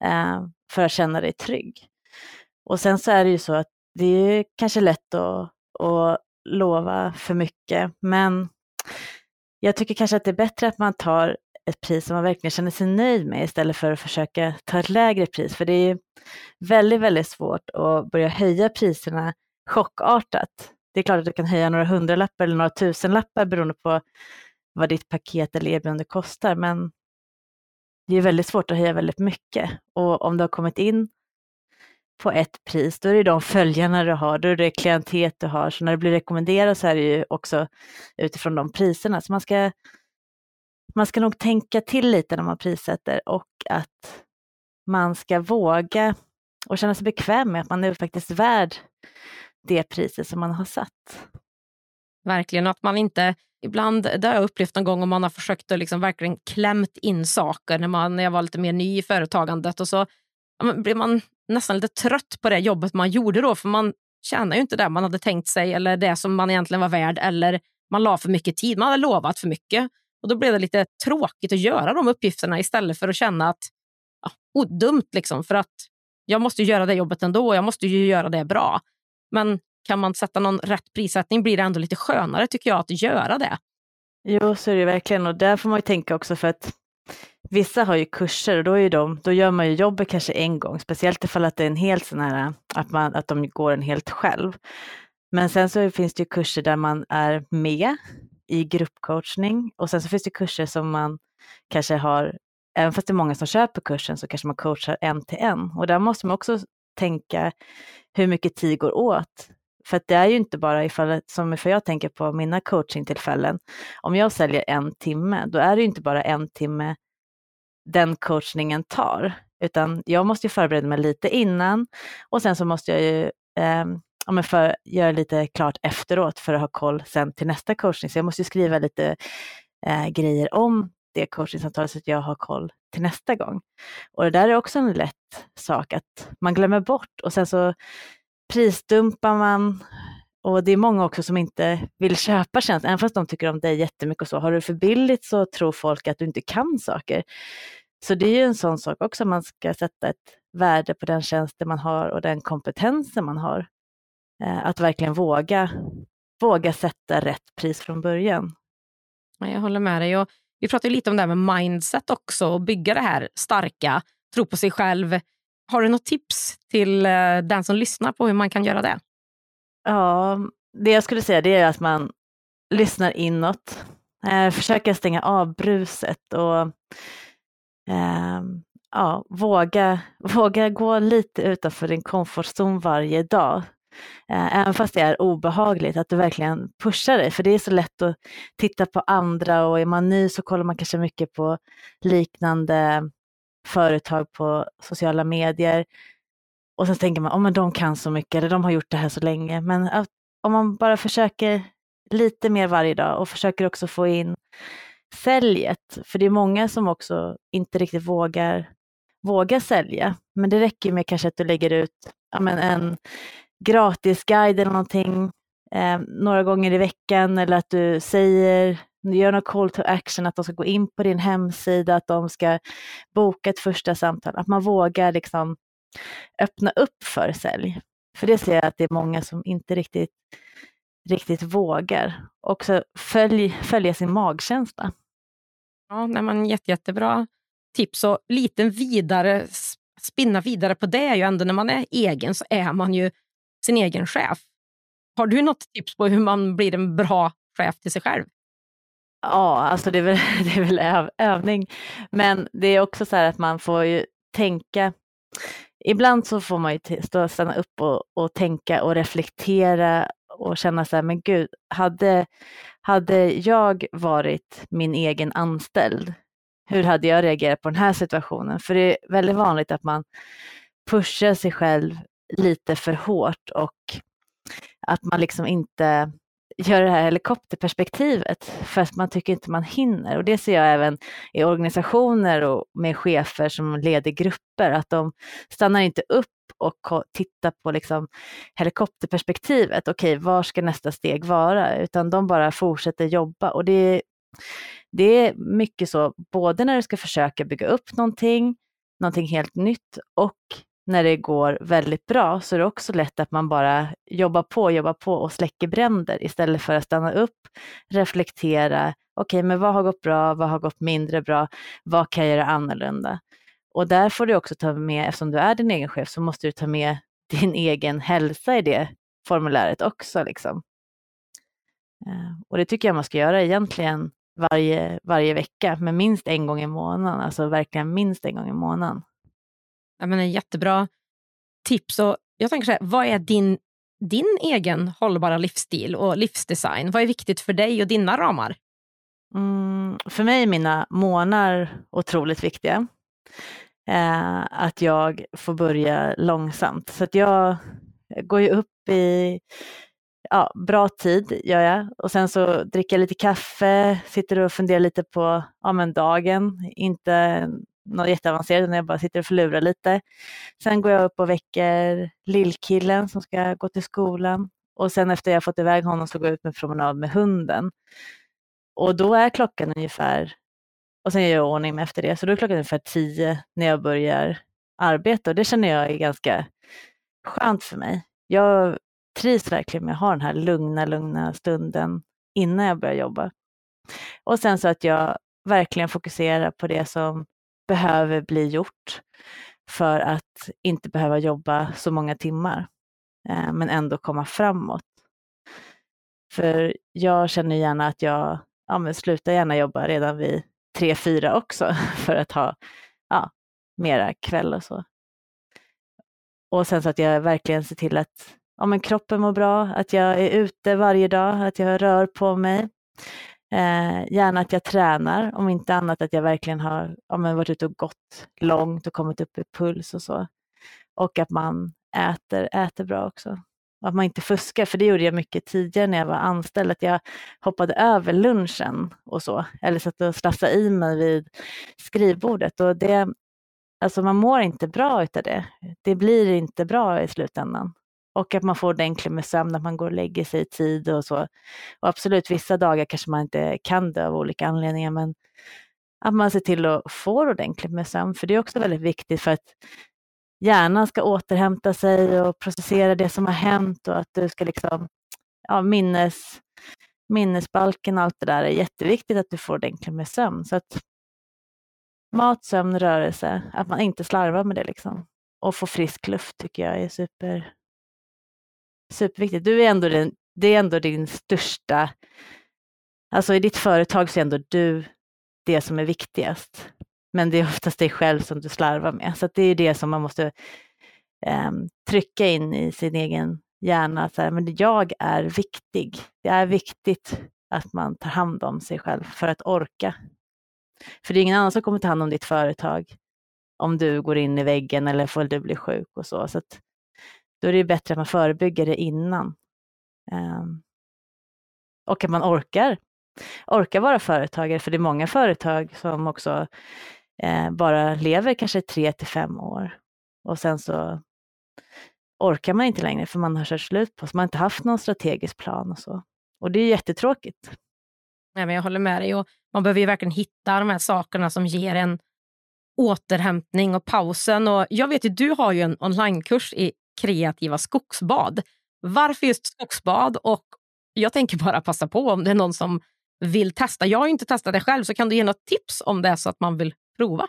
eh, för att känna dig trygg. Och sen så är det ju så att det är kanske lätt att, att lova för mycket, men jag tycker kanske att det är bättre att man tar ett pris som man verkligen känner sig nöjd med istället för att försöka ta ett lägre pris. För det är väldigt, väldigt svårt att börja höja priserna chockartat. Det är klart att du kan höja några hundralappar eller några tusenlappar beroende på vad ditt paket eller erbjudande kostar, men det är väldigt svårt att höja väldigt mycket. Och om du har kommit in på ett pris, då är det de följarna du har, då är det klientet du har. Så när det blir rekommenderat så är det ju också utifrån de priserna. Så man ska, man ska nog tänka till lite när man prissätter och att man ska våga och känna sig bekväm med att man är faktiskt värd det priset som man har satt. Verkligen, att man inte Ibland, det har jag upplevt någon gång om man har försökt att liksom verkligen klämt in saker när, man, när jag var lite mer ny i företagandet och så ja, blir man nästan lite trött på det jobbet man gjorde då för man tjänar ju inte det man hade tänkt sig eller det som man egentligen var värd eller man la för mycket tid, man hade lovat för mycket. Och Då blev det lite tråkigt att göra de uppgifterna istället för att känna att ja, odumt, dumt liksom för att jag måste göra det jobbet ändå jag måste ju göra det bra. Men kan man sätta någon rätt prissättning blir det ändå lite skönare tycker jag att göra det. Jo, så är det verkligen och där får man ju tänka också för att vissa har ju kurser och då, är de, då gör man ju jobbet kanske en gång, speciellt ifall att det är en helt sån här, att, man, att de går en helt själv. Men sen så finns det ju kurser där man är med i gruppcoachning och sen så finns det kurser som man kanske har, även fast det är många som köper kursen så kanske man coachar en till en och där måste man också tänka hur mycket tid går åt. För det är ju inte bara ifall, som ifall jag tänker på mina coachingtillfällen, om jag säljer en timme, då är det ju inte bara en timme den coachningen tar, utan jag måste ju förbereda mig lite innan och sen så måste jag ju eh, ja, för, göra lite klart efteråt för att ha koll sen till nästa coachning. Så jag måste skriva lite eh, grejer om det coachingsamtalet så att jag har koll till nästa gång. Och det där är också en lätt sak att man glömmer bort och sen så prisdumpar man och det är många också som inte vill köpa tjänsten, även fast de tycker om dig jättemycket och så. Har du för billigt så tror folk att du inte kan saker. Så det är ju en sån sak också, man ska sätta ett värde på den tjänsten man har och den kompetensen man har. Eh, att verkligen våga, våga sätta rätt pris från början. Jag håller med dig. Och vi pratade lite om det här med mindset också och bygga det här starka, tro på sig själv. Har du något tips till eh, den som lyssnar på hur man kan göra det? Ja, det jag skulle säga det är att man lyssnar inåt, eh, försöker stänga av bruset och eh, ja, våga, våga gå lite utanför din komfortzon varje dag. Eh, även fast det är obehagligt, att du verkligen pushar dig. För det är så lätt att titta på andra och är man ny så kollar man kanske mycket på liknande företag på sociala medier. Och sen tänker man, oh, men de kan så mycket eller de har gjort det här så länge. Men att, om man bara försöker lite mer varje dag och försöker också få in säljet, för det är många som också inte riktigt vågar, våga sälja. Men det räcker med kanske att du lägger ut ja, men en gratisguide eller någonting eh, några gånger i veckan eller att du säger, gör något call to action, att de ska gå in på din hemsida, att de ska boka ett första samtal, att man vågar liksom öppna upp för sälj. För det ser jag att det är många som inte riktigt, riktigt vågar. Också följ, följa sin magkänsla. Ja, nej, men jätte, jättebra tips och lite vidare, spinna vidare på det är ju ändå när man är egen så är man ju sin egen chef. Har du något tips på hur man blir en bra chef till sig själv? Ja, alltså det är väl, det är väl öv, övning. Men det är också så här att man får ju tänka. Ibland så får man ju stå, stanna upp och, och tänka och reflektera och känna så här, men gud, hade, hade jag varit min egen anställd, hur hade jag reagerat på den här situationen? För det är väldigt vanligt att man pushar sig själv lite för hårt och att man liksom inte gör det här helikopterperspektivet för att man tycker inte man hinner. Och det ser jag även i organisationer och med chefer som leder grupper, att de stannar inte upp och tittar på liksom helikopterperspektivet. Okej, okay, var ska nästa steg vara? Utan de bara fortsätter jobba. Och det, det är mycket så, både när du ska försöka bygga upp någonting, någonting helt nytt och när det går väldigt bra så är det också lätt att man bara jobbar på, jobbar på och släcker bränder istället för att stanna upp, reflektera, okej okay, men vad har gått bra, vad har gått mindre bra, vad kan jag göra annorlunda? Och där får du också ta med, eftersom du är din egen chef, så måste du ta med din egen hälsa i det formuläret också. Liksom. Eh, och det tycker jag man ska göra egentligen varje, varje vecka, men minst en gång i månaden, alltså verkligen minst en gång i månaden. Jag menar, jättebra tips. Och jag tänker så här, vad är din, din egen hållbara livsstil och livsdesign? Vad är viktigt för dig och dina ramar? Mm, för mig är mina månader otroligt viktiga. Eh, att jag får börja långsamt. Så att jag går ju upp i ja, bra tid, gör jag. Och sen så dricker jag lite kaffe, sitter och funderar lite på ja, men dagen. Inte något jätteavancerat, när jag bara sitter och förlurar lite. Sen går jag upp och väcker lillkillen som ska gå till skolan. Och sen efter jag fått iväg honom så går jag ut med promenad med hunden. Och då är klockan ungefär, och sen gör jag ordning efter det, så då är klockan ungefär tio när jag börjar arbeta och det känner jag är ganska skönt för mig. Jag trivs verkligen med att ha den här lugna, lugna stunden innan jag börjar jobba. Och sen så att jag verkligen fokuserar på det som behöver bli gjort för att inte behöva jobba så många timmar, eh, men ändå komma framåt. För jag känner gärna att jag ja, men slutar gärna jobba redan vid tre, fyra också för att ha ja, mera kväll och så. Och sen så att jag verkligen ser till att ja, men kroppen mår bra, att jag är ute varje dag, att jag rör på mig. Eh, gärna att jag tränar, om inte annat att jag verkligen har ja, men varit ute och gått långt och kommit upp i puls och så. Och att man äter, äter bra också. Och att man inte fuskar, för det gjorde jag mycket tidigare när jag var anställd, att jag hoppade över lunchen och så, eller satt och slafsade i mig vid skrivbordet. Och det, alltså man mår inte bra utav det. Det blir inte bra i slutändan. Och att man får ordentligt med sömn, att man går och lägger sig i tid och så. Och absolut, vissa dagar kanske man inte kan det av olika anledningar, men att man ser till att få ordentligt med sömn, för det är också väldigt viktigt för att hjärnan ska återhämta sig och processera det som har hänt och att du ska liksom, ja, minnes, minnesbalken och allt det där är jätteviktigt att du får ordentligt med sömn. Så att mat, sömn, rörelse, att man inte slarvar med det liksom. Och få frisk luft tycker jag är super, superviktigt. Du är ändå din, det är ändå din största, alltså i ditt företag så är ändå du det som är viktigast. Men det är oftast dig själv som du slarvar med. Så det är det som man måste eh, trycka in i sin egen hjärna. Så här, men jag är viktig. Det är viktigt att man tar hand om sig själv för att orka. För det är ingen annan som kommer ta hand om ditt företag om du går in i väggen eller får du bli sjuk och så. så att, då är det bättre att man förebygger det innan. Ehm, och att man orkar, orkar vara företagare, för det är många företag som också eh, bara lever kanske tre till fem år och sen så orkar man inte längre för man har kört slut på, så man har inte haft någon strategisk plan och så. Och det är jättetråkigt. Nej, men jag håller med dig och man behöver ju verkligen hitta de här sakerna som ger en återhämtning och pausen. Och jag vet ju, du har ju en onlinekurs i kreativa skogsbad. Varför just skogsbad? Och jag tänker bara passa på om det är någon som vill testa. Jag har inte testat det själv, så kan du ge något tips om det är så att man vill prova?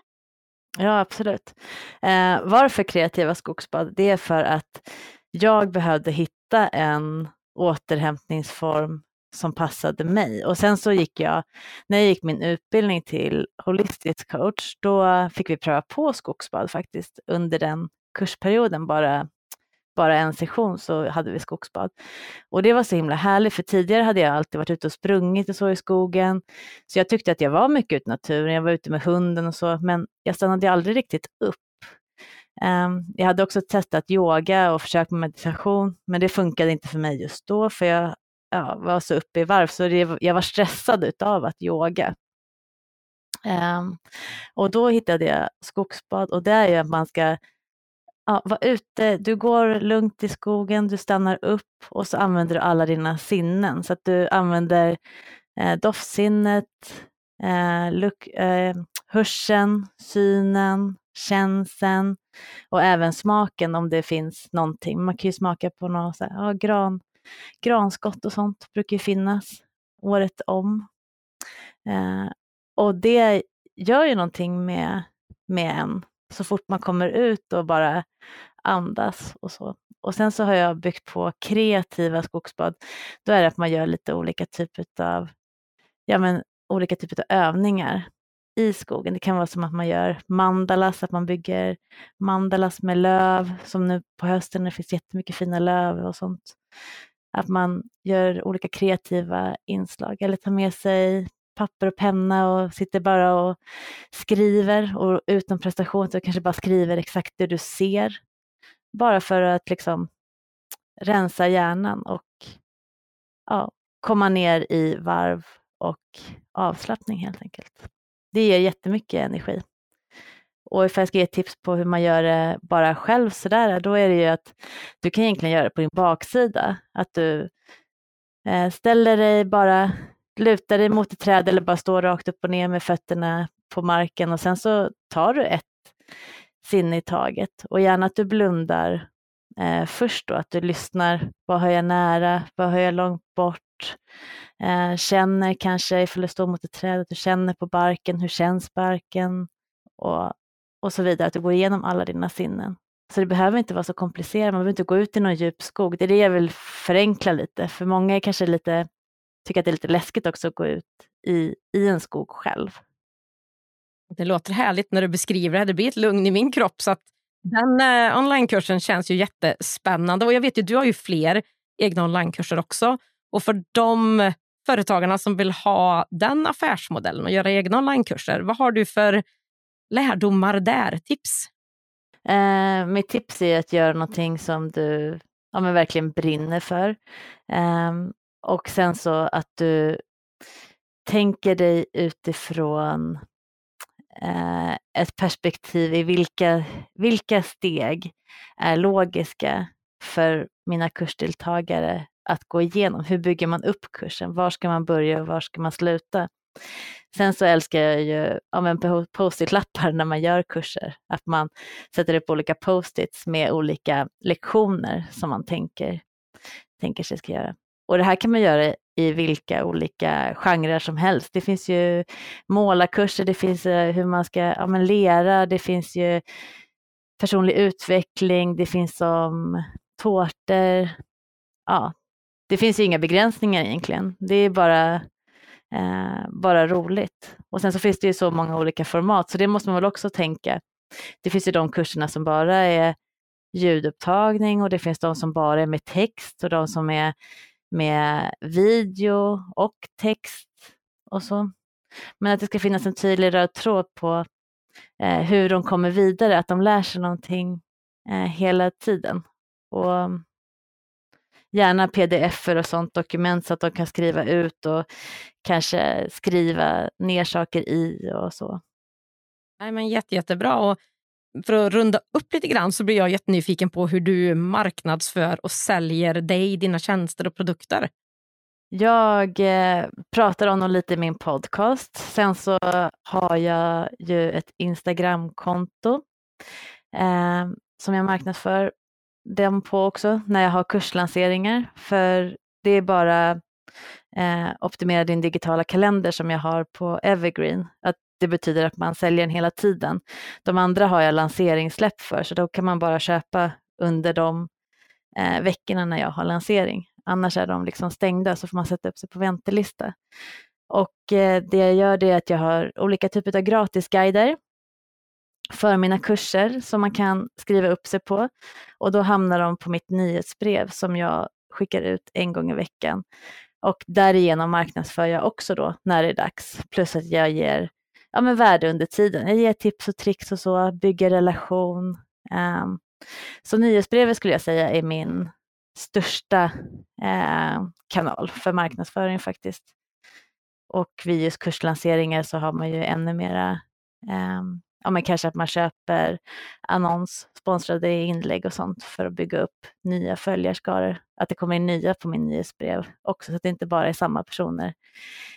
Ja, absolut. Eh, varför kreativa skogsbad? Det är för att jag behövde hitta en återhämtningsform som passade mig. Och sen så gick jag, när jag gick min utbildning till holistisk coach, då fick vi pröva på skogsbad faktiskt under den kursperioden, bara bara en session så hade vi skogsbad. Och det var så himla härligt för tidigare hade jag alltid varit ute och sprungit och så i skogen. Så jag tyckte att jag var mycket ute i naturen, jag var ute med hunden och så, men jag stannade aldrig riktigt upp. Um, jag hade också testat yoga och försökt med meditation, men det funkade inte för mig just då, för jag ja, var så uppe i varv, så det, jag var stressad av att yoga. Um, och då hittade jag skogsbad och det är ju att man ska ja, var ute, du går lugnt i skogen, du stannar upp och så använder du alla dina sinnen. Så att du använder eh, doftsinnet, eh, luk, eh, hörseln, synen, känseln och även smaken om det finns någonting. Man kan ju smaka på något så här, ja, gran, granskott och sånt brukar ju finnas året om. Eh, och det gör ju någonting med, med en så fort man kommer ut och bara andas och så. Och sen så har jag byggt på kreativa skogsbad. Då är det att man gör lite olika typer av, ja men, olika typer av övningar i skogen. Det kan vara som att man gör mandalas, att man bygger mandalas med löv, som nu på hösten när det finns jättemycket fina löv och sånt. Att man gör olika kreativa inslag eller tar med sig papper och penna och sitter bara och skriver och utan prestation så kanske bara skriver exakt det du ser. Bara för att liksom rensa hjärnan och ja, komma ner i varv och avslappning helt enkelt. Det ger jättemycket energi. Och ifall jag ska ge tips på hur man gör det bara själv sådär, då är det ju att du kan egentligen göra det på din baksida. Att du eh, ställer dig bara luta dig mot ett träd eller bara stå rakt upp och ner med fötterna på marken och sen så tar du ett sinne i taget och gärna att du blundar eh, först då, att du lyssnar. Vad har jag nära? Vad har jag långt bort? Eh, känner kanske ifall du står mot ett träd, att du känner på barken, hur känns barken? Och, och så vidare, att du går igenom alla dina sinnen. Så det behöver inte vara så komplicerat, man behöver inte gå ut i någon djup skog. Det är det jag vill förenkla lite, för många är kanske lite, tycker att det är lite läskigt också att gå ut i, i en skog själv. Det låter härligt när du beskriver det. Det blir ett lugn i min kropp. Så att den eh, onlinekursen känns ju jättespännande. Och jag vet ju, du har ju fler egna onlinekurser också. Och för de företagarna som vill ha den affärsmodellen och göra egna onlinekurser, vad har du för lärdomar där? Tips? Eh, mitt tips är att göra någonting som du ja, men verkligen brinner för. Eh, och sen så att du tänker dig utifrån eh, ett perspektiv i vilka, vilka steg är logiska för mina kursdeltagare att gå igenom. Hur bygger man upp kursen? Var ska man börja och var ska man sluta? Sen så älskar jag ju ja, post-it-lappar när man gör kurser. Att man sätter upp olika post-its med olika lektioner som man tänker, tänker sig ska göra. Och det här kan man göra i vilka olika genrer som helst. Det finns ju målarkurser, det finns eh, hur man ska ja, men lera, det finns ju personlig utveckling, det finns som tårtor. Ja, det finns ju inga begränsningar egentligen. Det är bara, eh, bara roligt. Och sen så finns det ju så många olika format, så det måste man väl också tänka. Det finns ju de kurserna som bara är ljudupptagning och det finns de som bara är med text och de som är med video och text och så. Men att det ska finnas en tydlig röd tråd på eh, hur de kommer vidare, att de lär sig någonting eh, hela tiden. Och gärna pdf och sånt dokument så att de kan skriva ut och kanske skriva ner saker i och så. Nej, men jätte, jättebra. Och för att runda upp lite grann så blir jag jättenyfiken på hur du marknadsför och säljer dig, dina tjänster och produkter. Jag eh, pratar om dem lite i min podcast. Sen så har jag ju ett Instagramkonto eh, som jag marknadsför dem på också när jag har kurslanseringar. För det är bara eh, optimera din digitala kalender som jag har på Evergreen. Att det betyder att man säljer den hela tiden. De andra har jag lanseringssläpp för så då kan man bara köpa under de eh, veckorna när jag har lansering. Annars är de liksom stängda så får man sätta upp sig på väntelista. Och eh, det jag gör det är att jag har olika typer av gratisguider för mina kurser som man kan skriva upp sig på och då hamnar de på mitt nyhetsbrev som jag skickar ut en gång i veckan. Och därigenom marknadsför jag också då när det är dags. Plus att jag ger ja, men värde under tiden. Jag ger tips och tricks och så, bygger relation. Um, så nyhetsbrevet skulle jag säga är min största eh, kanal för marknadsföring faktiskt. Och vid just kurslanseringar så har man ju ännu mera eh, ja, men kanske att man köper annons, sponsrade inlägg och sånt för att bygga upp nya följarskaror. Att det kommer in nya på min nyhetsbrev också, så att det inte bara är samma personer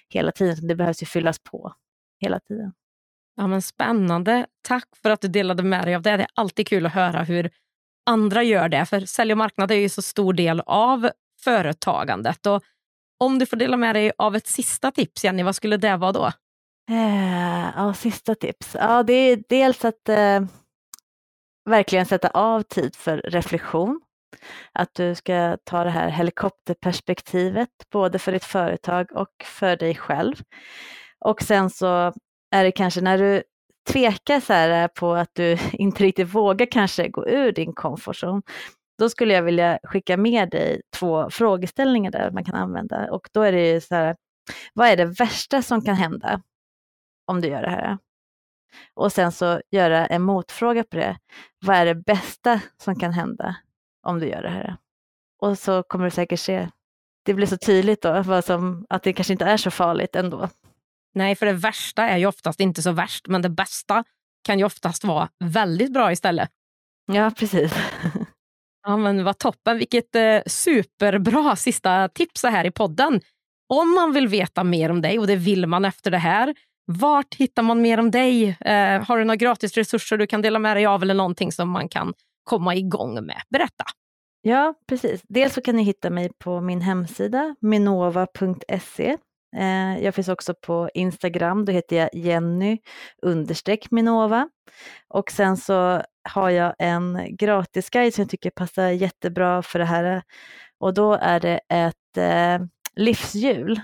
hela tiden. Det behövs ju fyllas på hela tiden. Ja, men spännande. Tack för att du delade med dig av det. Det är alltid kul att höra hur andra gör det. För sälj och marknad är ju så stor del av företagandet. Och om du får dela med dig av ett sista tips, Jenny, vad skulle det vara då? Eh, ja, sista tips. Ja, det är dels att eh, verkligen sätta av tid för reflektion. Att du ska ta det här helikopterperspektivet både för ditt företag och för dig själv. Och sen så är det kanske när du tvekar så här eh, på att du inte riktigt vågar kanske gå ur din comfort zone, då skulle jag vilja skicka med dig två frågeställningar där man kan använda. Och då är det ju så här, vad är det värsta som kan hända om du gör det här? Och sen så göra en motfråga på det. Vad är det bästa som kan hända om du gör det här? Och så kommer du säkert se, det blir så tydligt då, vad som, att det kanske inte är så farligt ändå. Nej, för det värsta är ju oftast inte så värst, men det bästa kan ju oftast vara väldigt bra istället. Ja, precis. ja, men vad toppen. Vilket eh, superbra sista tips här i podden. Om man vill veta mer om dig, och det vill man efter det här, vart hittar man mer om dig? Eh, har du några gratis resurser du kan dela med dig av eller någonting som man kan komma igång med? Berätta. Ja, precis. Dels så kan ni hitta mig på min hemsida minova.se. Eh, jag finns också på Instagram, då heter jag Jenny understreck Minova. Och sen så har jag en gratisguide som jag tycker passar jättebra för det här. Och då är det ett eh, livshjul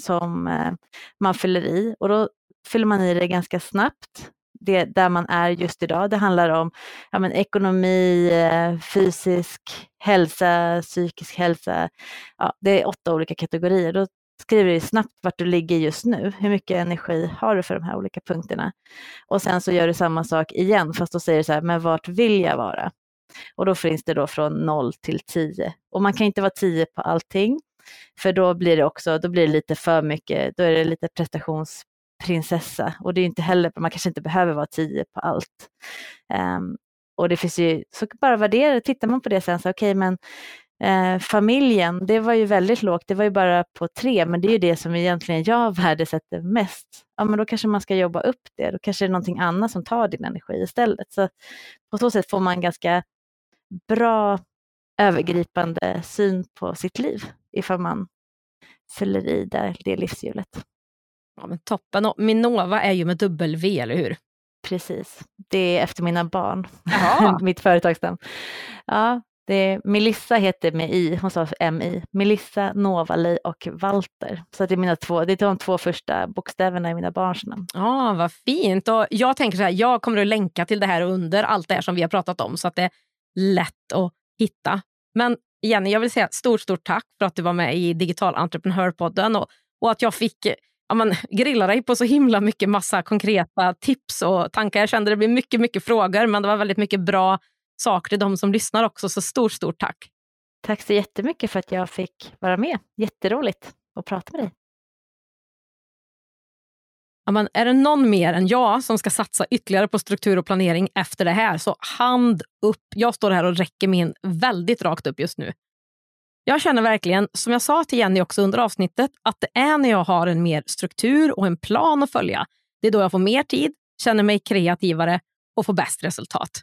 som eh, man fyller i och då fyller man i det ganska snabbt det, där man är just idag. Det handlar om ja, men, ekonomi, eh, fysisk hälsa, psykisk hälsa. Ja, det är åtta olika kategorier. Då skriver du snabbt vart du ligger just nu. Hur mycket energi har du för de här olika punkterna? Och sen så gör du samma sak igen, fast då säger du så här, men vart vill jag vara? Och då finns det då från 0 till 10. Och man kan inte vara 10 på allting, för då blir det också, då blir det lite för mycket, då är det lite prestationsprinsessa och det är inte heller, man kanske inte behöver vara 10 på allt. Um, och det finns ju, så bara värdera, tittar man på det sen så okej okay, men eh, familjen, det var ju väldigt lågt, det var ju bara på tre, men det är ju det som egentligen jag värdesätter mest. Ja men då kanske man ska jobba upp det, då kanske det är någonting annat som tar din energi istället. Så på så sätt får man ganska bra övergripande syn på sitt liv ifall man fyller i där, det livshjulet. Ja, men toppen. Och Minova är ju med dubbel V, eller hur? Precis. Det är efter mina barn, mitt företagsnamn. Ja, det är, Melissa heter med i, hon sa MI. Melissa, Novali och Walter. Så det är, mina två, det är de två första bokstäverna i mina barns namn. Ja, vad fint. Och jag tänker så här, jag kommer att länka till det här under allt det här som vi har pratat om så att det är lätt att hitta. Men Jenny, jag vill säga stort, stort tack för att du var med i Digital Entreprenörpodden och, och att jag fick ja, man, grilla dig på så himla mycket massa konkreta tips och tankar. Jag kände det blev mycket, mycket frågor, men det var väldigt mycket bra saker till de som lyssnar också. Så stort, stort tack. Tack så jättemycket för att jag fick vara med. Jätteroligt att prata med dig. Ja, men är det någon mer än jag som ska satsa ytterligare på struktur och planering efter det här, så hand upp. Jag står här och räcker min väldigt rakt upp just nu. Jag känner verkligen, som jag sa till Jenny också under avsnittet, att det är när jag har en mer struktur och en plan att följa. Det är då jag får mer tid, känner mig kreativare och får bäst resultat.